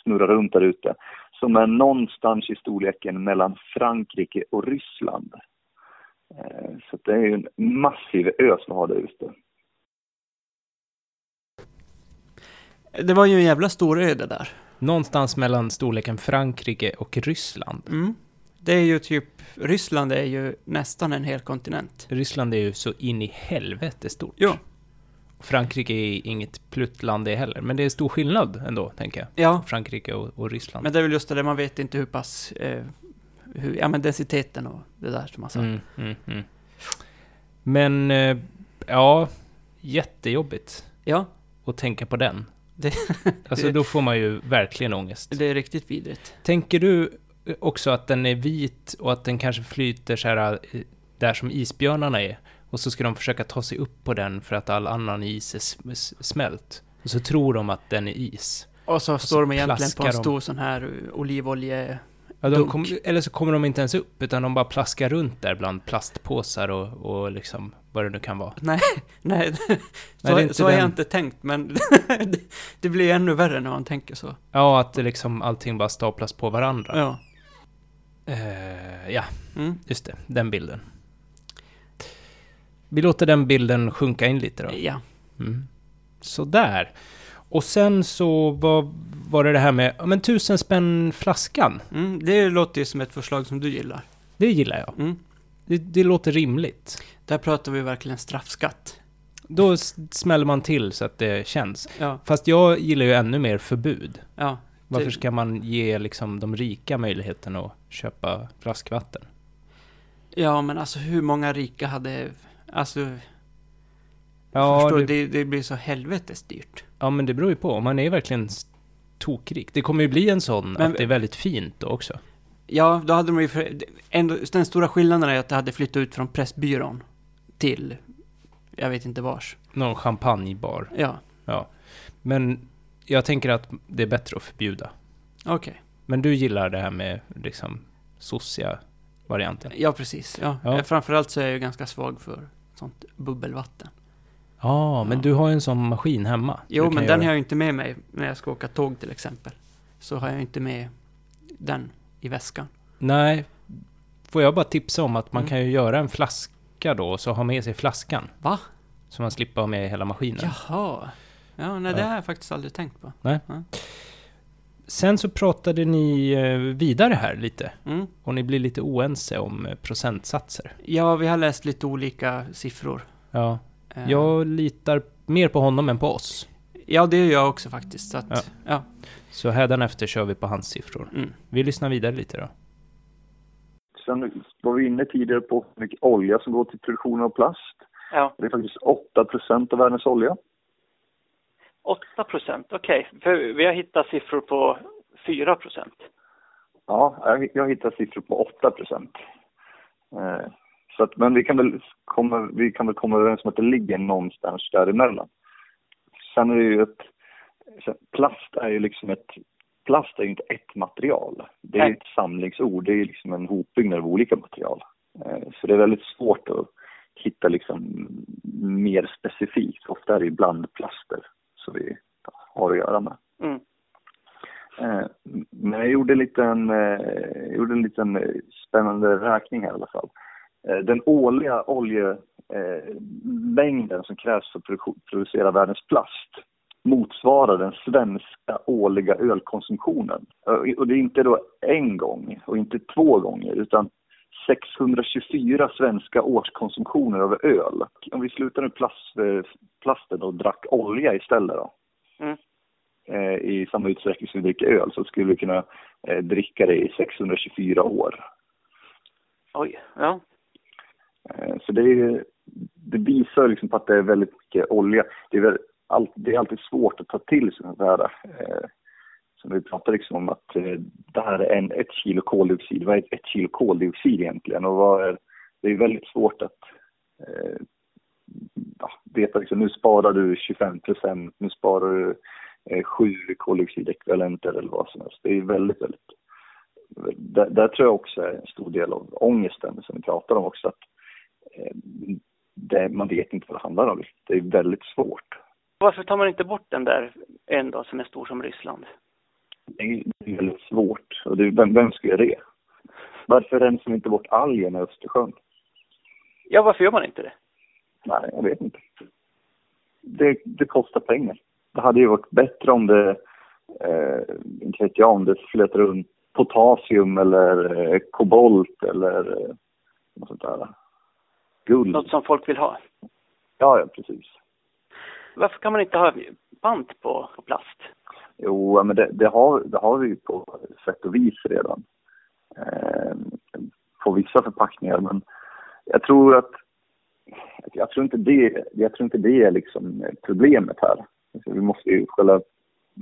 snurrar runt där ute. Som är någonstans i storleken mellan Frankrike och Ryssland. Eh, så det är ju en massiv ö som har där ute. Det var ju en jävla stor ö det där. Någonstans mellan storleken Frankrike och Ryssland. Mm. Det är ju typ, Ryssland är ju nästan en hel kontinent. Ryssland är ju så in i helvete stort. Jo. Frankrike är inget pluttland det heller, men det är stor skillnad ändå, tänker jag. Ja, Frankrike och, och Ryssland. men det är väl just det där, man vet inte hur pass, eh, hur, ja men densiteten och det där som man sa. Mm, mm, mm. Men, eh, ja, jättejobbigt Ja, att tänka på den. Det- <laughs> alltså det- då får man ju verkligen ångest. det är riktigt vidrigt. Tänker du också att den är vit och att den kanske flyter så här eh, där som isbjörnarna är? Och så ska de försöka ta sig upp på den för att all annan is är smält. Och så tror de att den är is. Och så står de egentligen på en de. stor sån här olivolje... Ja, de kom, eller så kommer de inte ens upp, utan de bara plaskar runt där bland plastpåsar och, och liksom vad det nu kan vara. Nej, <laughs> nej, så, så har jag inte tänkt, men <laughs> det, blir ännu värre när man tänker så. Ja, att liksom allting bara staplas på varandra. Ja. Eh, ja, Mm. just det. Den bilden. Vi låter den bilden sjunka in lite då. Ja. Mm. Sådär. Och sen så var, var det det här med, ja men tusen spänn flaskan. Mm, det låter ju som ett förslag som du gillar. Det gillar jag. Mm. Det, det låter rimligt. Där pratar vi verkligen straffskatt. Då smäller man till så att det känns. Ja, Fast jag gillar ju ännu mer förbud. ja. Varför Det- ska man ge liksom de rika möjligheten att köpa flaskvatten? Ja, men alltså hur många rika hade... Alltså, Ja, förstår det, Det, det blir så helvetes dyrt. ja, men det beror ju på. Man är verkligen s- tokrik. Det kommer ju bli en sån Men- att det är väldigt fint då också. Ja, då hade de ju... För, ändå, den stora skillnaden är att det hade flyttat ut från Pressbyrån till... Jag vet inte vars. Någon champagnebar. Ja, Men jag tänker att det är bättre att förbjuda. okej. Men du gillar det här med liksom sossiga varianten? Ja, precis. Ja. Ja. Framförallt så är jag ju ganska svag för sånt bubbelvatten. Ja, men Ja. du har ju en sån maskin hemma. Jo, men den göra- har jag inte med mig när jag ska åka tåg till exempel. Så har jag inte med den i väskan. Nej. Får jag bara tipsa om att man Mm. kan ju göra en flaska då, och så ha med sig flaskan. Va? Så man slipper ha med hela maskinen. Jaha. Ja, nej, det Ja. har jag faktiskt aldrig tänkt på. Sen så pratade ni eh, vidare här lite. Mm. Och ni blir lite oense om eh, procentsatser. Ja, vi har läst lite olika siffror. Ja, Eh, jag litar mer på honom än på oss. Ja, det gör jag också faktiskt. Så att, Ja. ja. Så hädanefter kör vi på hans siffror. Mm. Vi lyssnar vidare lite då. Sen var vi inne tidigare på hur mycket olja som går till produktion av plast. Ja, Det är faktiskt 8 procent av världens olja. 8 procent. Okej, för vi har hittat siffror på 4 procent. Ja, jag, hittar siffror på 8 procent. Eh, så att, men vi kan, väl komma, vi kan väl komma överens om att det ligger någonstans däremellan. Sen är det ju ett... Plast är ju liksom ett... Plast är ju inte ett material. Det är Nej. ett samlingsord. Det är liksom en hopbyggnad av olika material. Eh, så det är väldigt svårt att hitta liksom mer specifikt. Ofta är det ju blandplaster som vi har att göra med. Mm. Eh, Men jag gjorde en liten, eh, gjorde en liten eh, spännande räkning här i alla fall. Eh, Den årliga oljemängden som krävs för att produ- producera världens plast motsvarar den svenska årliga ölkonsumtionen. Eh, Och det är inte då en gång och inte två gånger utan 624 svenska årskonsumtioner av öl. Om vi slutar med plast, eh, plasten och drack olja istället då Mm. eh, i samma utsträckning som vi dricker öl så skulle vi kunna eh, dricka det i 624 år. Oj, ja. Eh, så det, är, det visar liksom på att det är väldigt mycket olja. Det är, väl all, det är alltid svårt att ta till sig sånt här. Som vi pratar liksom om att eh, det här är en, ett kilo koldioxid. Vad är ett, ett kilo koldioxid egentligen? Och vad är, det är väldigt svårt att eh, ja, veta liksom, nu sparar du 25 procent, nu sparar du eh, sju koldioxidekvivalenter eller vad som helst. Det är väldigt, väldigt... Där, där tror jag också är en stor del av ångesten som vi pratar om också. Att, eh, det, man vet inte vad det handlar om. Det är väldigt svårt. Varför tar man inte bort den där en dag som är stor som Ryssland? Det är, väldigt svårt. Och det, vem, vem ska göra det? Varför rensar vi inte bort algerna i Östersjön? Ja, varför gör man inte det? Nej, jag vet inte. Det, det kostar pengar. Det hade ju varit bättre om det, eh, inte vet jag, om det flöt runt potasium eller eh, kobolt eller eh, något sånt där. Guld. Något som folk vill ha. Ja, ja, precis. Varför kan man inte ha pant på, på plast? Jo, men det, det, har, det har vi ju på sätt och vis redan. Eh, på vissa förpackningar, men jag tror att jag tror inte det, jag tror inte det är liksom problemet här. Alltså, vi måste ju själva,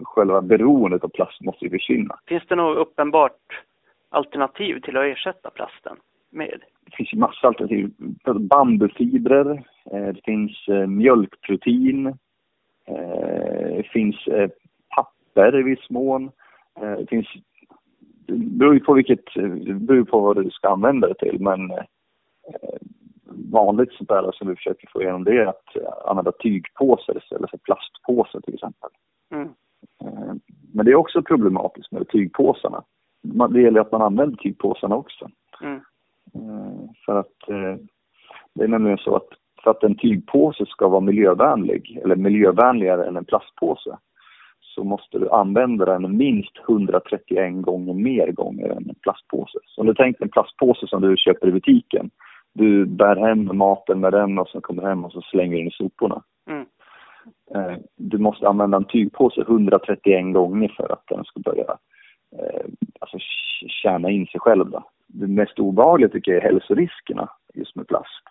själva beroendet av plast måste ju försvinna. Finns det något uppenbart alternativ till att ersätta plasten med? Det finns ju massa alternativ. Bambufibrer, eh, det finns eh, mjölkprotein, eh, det finns papper i viss mån. Eh, det finns det beror ju på vilket, beror på vad du ska använda det till men eh, vanligt sånt där som vi försöker få igenom det är att eh, använda tygpåsar istället för plastpåsar till exempel. Mm. Men det är också problematiskt med tygpåsarna. Det gäller att man använder tygpåsarna också. Mm. För att det är nämligen så att för att en tygpåse ska vara miljövänlig, eller miljövänligare än en plastpåse, så måste du använda den minst 131 gånger mer gånger än en plastpåse. Så om du tänker en plastpåse som du köper i butiken, du bär hem maten med den och så kommer hem och så slänger du den i soporna. Mm. Eh, Du måste använda en tygpåse 131 gånger för att den ska börja eh, alltså, tj- tjäna in sig själv. Då. Det mest obehagliga tycker jag är hälsoriskerna just med plast.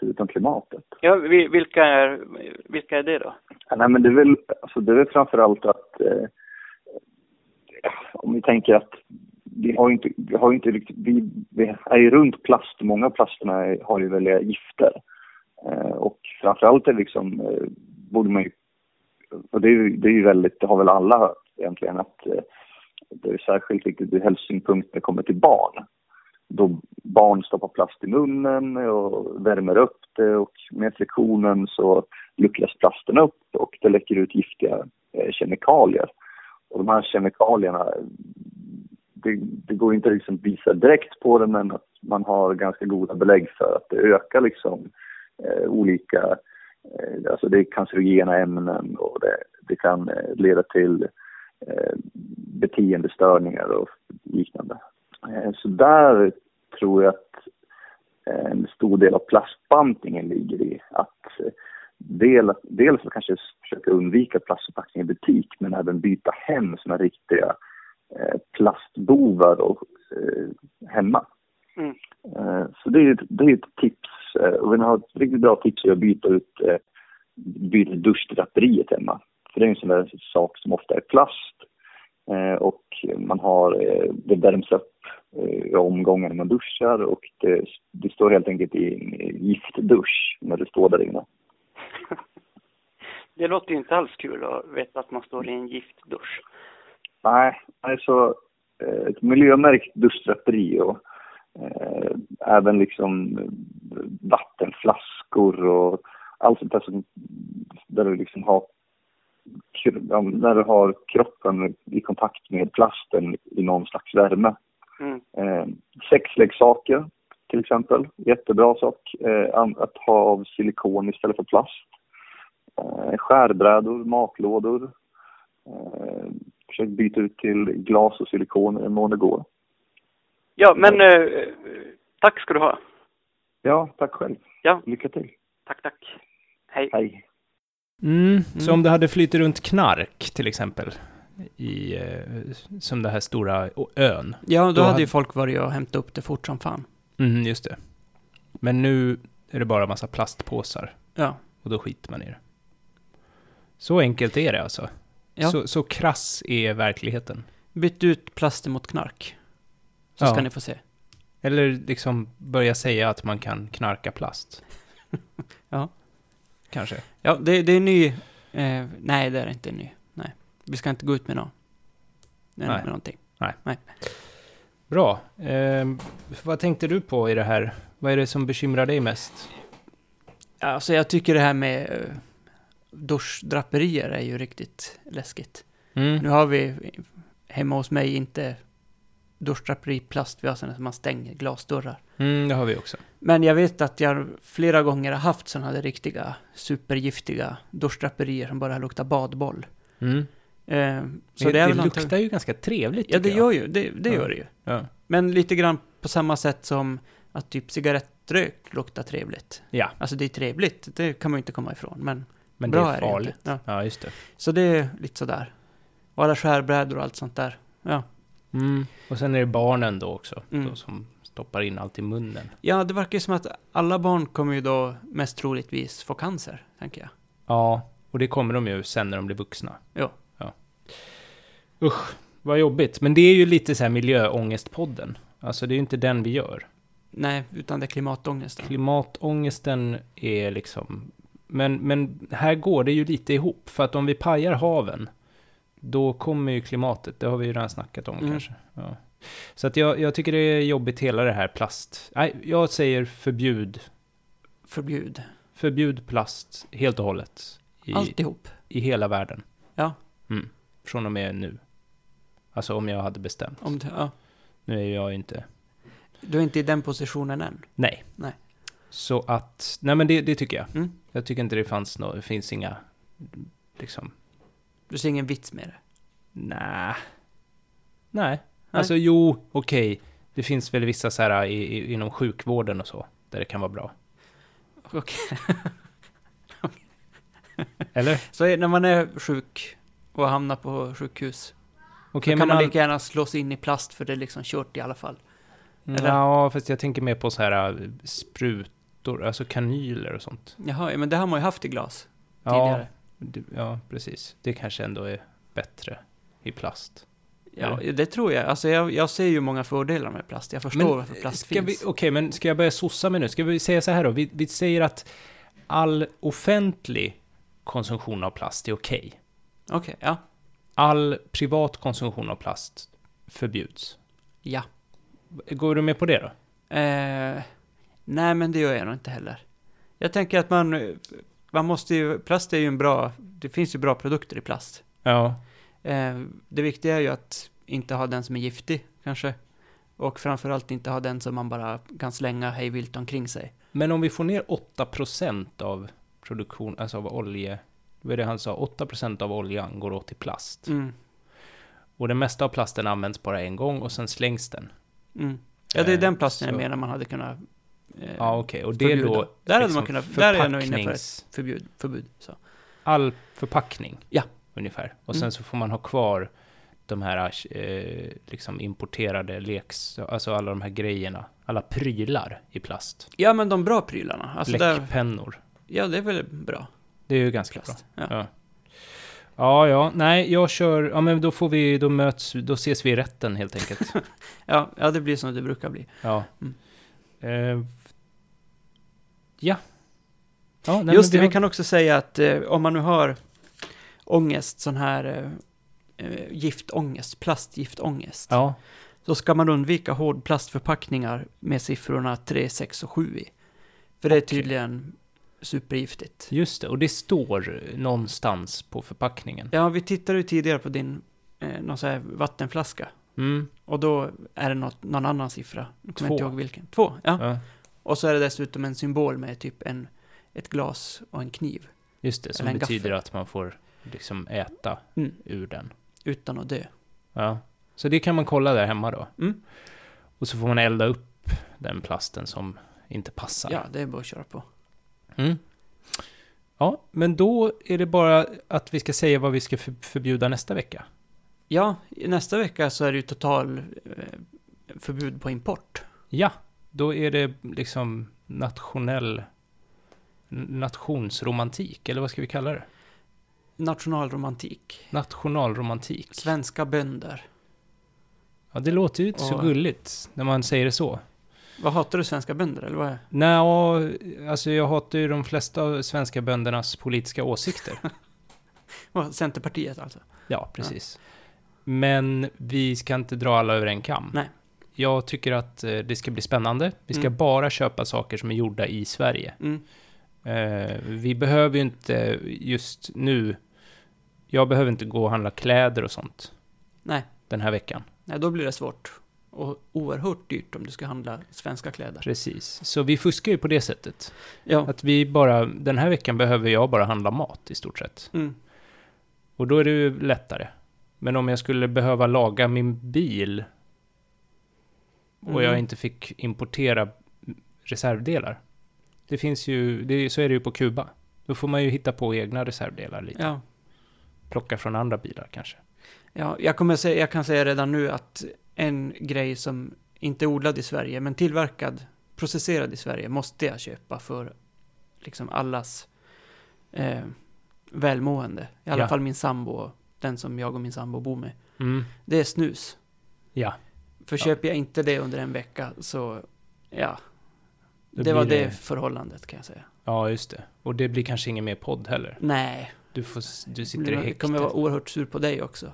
Förutom klimatet. Ja, vi- vilka är, vilka är det då? Ja, nej, men det är väl, alltså, det är väl framförallt att eh, om vi tänker att vi har inte, vi har inte riktigt, vi, vi är ju runt plast, många av plasterna har ju väldiga gifter. Eh, och framförallt är liksom, eh, borde man ju, och det är ju, det är ju väldigt, det har väl alla hört egentligen att eh, det är särskilt viktigt ur hälsosynpunkt när det kommer till barn. Då barn stoppar plast i munnen och värmer upp det och med friktionen så luckras plasten upp och det läcker ut giftiga eh, kemikalier. Och de här kemikalierna, det, det går inte liksom att visa direkt på det men att man har ganska goda belägg för att det ökar liksom eh, olika, eh, alltså det är cancerogena ämnen och det, det kan eh, leda till eh, beteendestörningar och liknande. Eh, så där tror jag att eh, en stor del av plastbantningen ligger i att eh, del, dels att kanske försöka undvika plastförpackningar i butik men även byta hem såna riktiga plastbovar och, hemma. Mm. Så det är, ett- det är ett tips. Och vi har ett riktigt bra tips är att byta ut byta duschdraperiet hemma. För det är en sån där sak som ofta är plast och man har, eh, det värms upp eh, i omgångar när man duschar och det, det står helt enkelt i en giftdusch när du står där inne. <laughs> Det låter ju inte alls kul att veta att man står i en giftdusch. Nej, alltså eh, ett miljömärkt duschdraperi och eh, även liksom eh, vattenflaskor och allt sånt där som, där du liksom har när du har kroppen i kontakt med plasten i någon slags värme. Mm. Eh, sexleksaker till exempel, jättebra sak. Eh, att ha av silikon istället för plast. Eh, skärbrädor, matlådor. Eh, försök byta ut till glas och silikon i den mån det går. Ja, men eh, tack ska du ha. Ja, tack själv. Ja. Lycka till. Tack, tack. Hej. Hej. Mm, så om det hade flyttat runt knark till exempel, i, eh, som det här stora ön. Ja, då, Då hade hade- ju folk varit och hämtat upp det fort som fan. Mm, just det. Men nu är det bara massa plastpåsar Ja. och då skiter man i det. Så enkelt är det alltså. Ja. Så, så krass är verkligheten. Byt ut plasten mot knark. Så Ja. ska ni få se. Eller liksom börja säga att man kan knarka plast. <laughs> Ja. Kanske. Ja, det, det är ny... Eh, nej, det är inte ny. Nej. Vi ska inte gå ut med någon. Nej. Nej. Med någonting. Bra. Ehm, vad tänkte du på i det här? Vad är det som bekymrar dig mest? Alltså jag tycker det här med eh, duschdraperier är ju riktigt läskigt. Mm. Nu har vi hemma hos mig inte duschdraperi plast, vi har sådana som man stänger glasdörrar. Mm, det har vi också. Men jag vet att jag flera gånger har haft sådana där riktiga supergiftiga duschdraperier som bara luktar badboll. Mm. Eh, så det det, är det luktar antagligen- ju ganska trevligt Ja, det tycker jag. gör ju det. Det Ja. gör det ju. Ja. Men lite grann på samma sätt som att typ cigarettrök luktar trevligt. ja, Alltså det är trevligt, det kan man ju inte komma ifrån. Men, men bra det är farligt. inte. Ja. Ja, just det. Så det är lite sådär. Och alla skärbrädor och allt sånt där. Ja. Mm. Och sen är det barnen då också, Mm. då som stoppar in allt i munnen. ja, det verkar ju som att alla barn kommer ju då mest troligtvis få cancer, tänker jag. Ja, och det kommer de ju sen när de blir vuxna. Ja. ja. Usch, vad jobbigt. Men det är ju lite så här miljöångestpodden. Alltså det är ju inte den vi gör. Nej, utan det är klimatångesten. Klimatångesten är liksom... Men, men här går det ju lite ihop. För att om vi pajar haven, då kommer ju klimatet. Det har vi ju redan snackat om Mm. kanske. Ja. Så att jag, jag tycker det är jobbigt hela det här plast. Nej, jag säger förbjud. Förbjud. Förbjud plast helt och hållet. I, Alltihop. i hela världen. Ja. Mm. Från och med nu. Alltså om jag hade bestämt. Om det, ja. Nu är jag ju inte... Du är inte i den positionen än. Nej. Nej. Så att... Nej men det, det tycker jag. Mm. Jag tycker inte det fanns något... Det finns inga... Liksom... Du ser ingen vits med det. Nej. Nej. Alltså jo, okej. Det finns väl vissa så här i, i, inom sjukvården och så. Där det kan vara bra. Okej. <laughs> Eller? Så är- när man är sjuk och hamnar på sjukhus, Okej, då kan man all- lika gärna slås in i plast för det är liksom kört i alla fall. eller? Ja, fast jag tänker mer på så här äh, sprutor, alltså kanyler och sånt. Jaha, ja, men det har man ju haft i glas tidigare. Ja, precis. Det kanske ändå är bättre i plast. Ja, Eller? det tror jag. Alltså jag, jag ser ju många fördelar med plast. Jag förstår varför plast ska vi, finns. Okej, men ska jag börja sossa mig nu? Ska vi säga så här då? Vi, vi säger att all offentlig konsumtion av plast är okej. Okej, ja. All privat konsumtion av plast förbjuds. Ja. Går du med på det då? Eh, nej, men det gör jag nog inte heller. Jag tänker att man, eh, man måste ju, plast är ju en bra, det finns ju bra produkter i plast. Ja. Eh, det viktiga är ju att inte ha den som är giftig, kanske. Och framförallt inte ha den som man bara kan slänga hej vilt omkring sig. Men om vi får ner 8% av produktion, alltså av olje, vad är det han sa? 8% av oljan går åt till plast. Mm. Och det mesta av plasten används bara en gång och sen slängs den. Mm. Ja, det är Eh, den plasten jag så- menar man hade kunnat eh, Ja, okej. Och det är då Där hade liksom man kunnat, där är jag nog inne för ett förpacknings- förbud. så. all förpackning. Ja. Ungefär. Och sen Mm. så får man ha kvar de här eh, liksom importerade leks... Alltså alla de här grejerna. Alla prylar i plast. Ja, men de bra prylarna. Alltså där, Bläckpennor. ja, det är väl bra. Det är ju ganska bra. Plast. Ja. Ja. Ja, ja, nej, jag kör, ja men då får vi, då möts, då ses vi i rätten helt enkelt. <laughs> Ja, ja, det blir som det brukar bli. Ja. Mm. Eh, ja. Ja, nej, Just det, vi har- kan också säga att eh, om man nu har ångest, sån här eh, eh, giftångest, plastgiftångest, Ja, så ska man undvika hårdplastförpackningar med siffrorna 3, 6 och 7 i. För det är tydligen supergiftigt. just det. Och det står någonstans på förpackningen. Ja, vi tittade ju tidigare på din eh, någon sån här vattenflaska. Mm. Och då är det något, någon annan siffra. Jag kommer Två. inte ihåg vilken. Två, ja. Ja, Och så är det dessutom en symbol med typ en, ett glas och en kniv. just det, som betyder gaffel. att man får liksom äta Mm. ur den. Utan att dö. Ja. Så det kan man kolla där hemma då. Mm. Och så får man elda upp den plasten som inte passar. Ja, det är bara att köra på. Mm. Ja, men då är det bara att vi ska säga vad vi ska för- förbjuda nästa vecka. Ja, nästa vecka så är det ju total eh, förbud på import. Ja, då är det liksom nationell nationsromantik, eller vad ska vi kalla det? Nationalromantik. Nationalromantik. Svenska bönder. Ja, det låter ju inte så Och- gulligt när man säger det så. Vad hatar du svenska bönder eller vad är Nej, och, alltså jag hatar ju de flesta av svenska böndernas politiska åsikter. <laughs> Centerpartiet alltså? Ja, precis. Men vi ska inte dra alla över en kam. Nej. Jag tycker att eh, det ska bli spännande. Vi ska Mm. bara köpa saker som är gjorda i Sverige. Mm. Eh, vi behöver ju inte just nu... Jag behöver inte gå och handla kläder och sånt Nej. den här veckan. Nej, då blir det svårt. Och oerhört dyrt om du ska handla svenska kläder. Precis. Så vi fuskar ju på det sättet. Ja. Att vi bara... Den här veckan behöver jag bara handla mat i stort sett. Mm. Och då är det ju lättare. Men om jag skulle behöva laga min bil och jag Mm. inte fick importera reservdelar. Det finns ju, det, så är det ju på Kuba. Då får man ju hitta på egna reservdelar lite. Ja. Plocka från andra bilar kanske. Ja, jag, kommer säga, jag kan säga redan nu att en grej som inte är odlad i Sverige, men tillverkad, processerad i Sverige, måste jag köpa för liksom allas eh, välmående. I alla Ja. fall min sambo, och den som jag och min sambo bor med. Mm. Det är snus. Ja, För köper jag inte det under en vecka så, ja. Då det var det det- förhållandet kan jag säga. ja just det. Och det blir kanske ingen mer podd heller. Nej, Du, får, du sitter i jag häktet. kommer vara oerhört sur på dig också.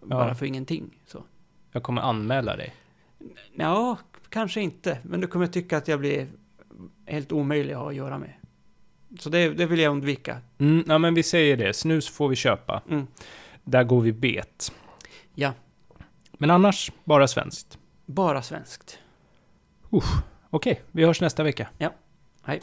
Bara Ja. för ingenting. Så. Jag kommer anmäla dig. Ja, kanske inte. Men du kommer tycka att jag blir helt omöjlig att ha att göra med. Så det, det vill jag undvika. Mm, ja, men vi säger det. Snus får vi köpa. Mm. Där går vi bet. Ja. Men annars, bara svenskt. Bara svenskt. Okej, vi hörs nästa vecka. Hej.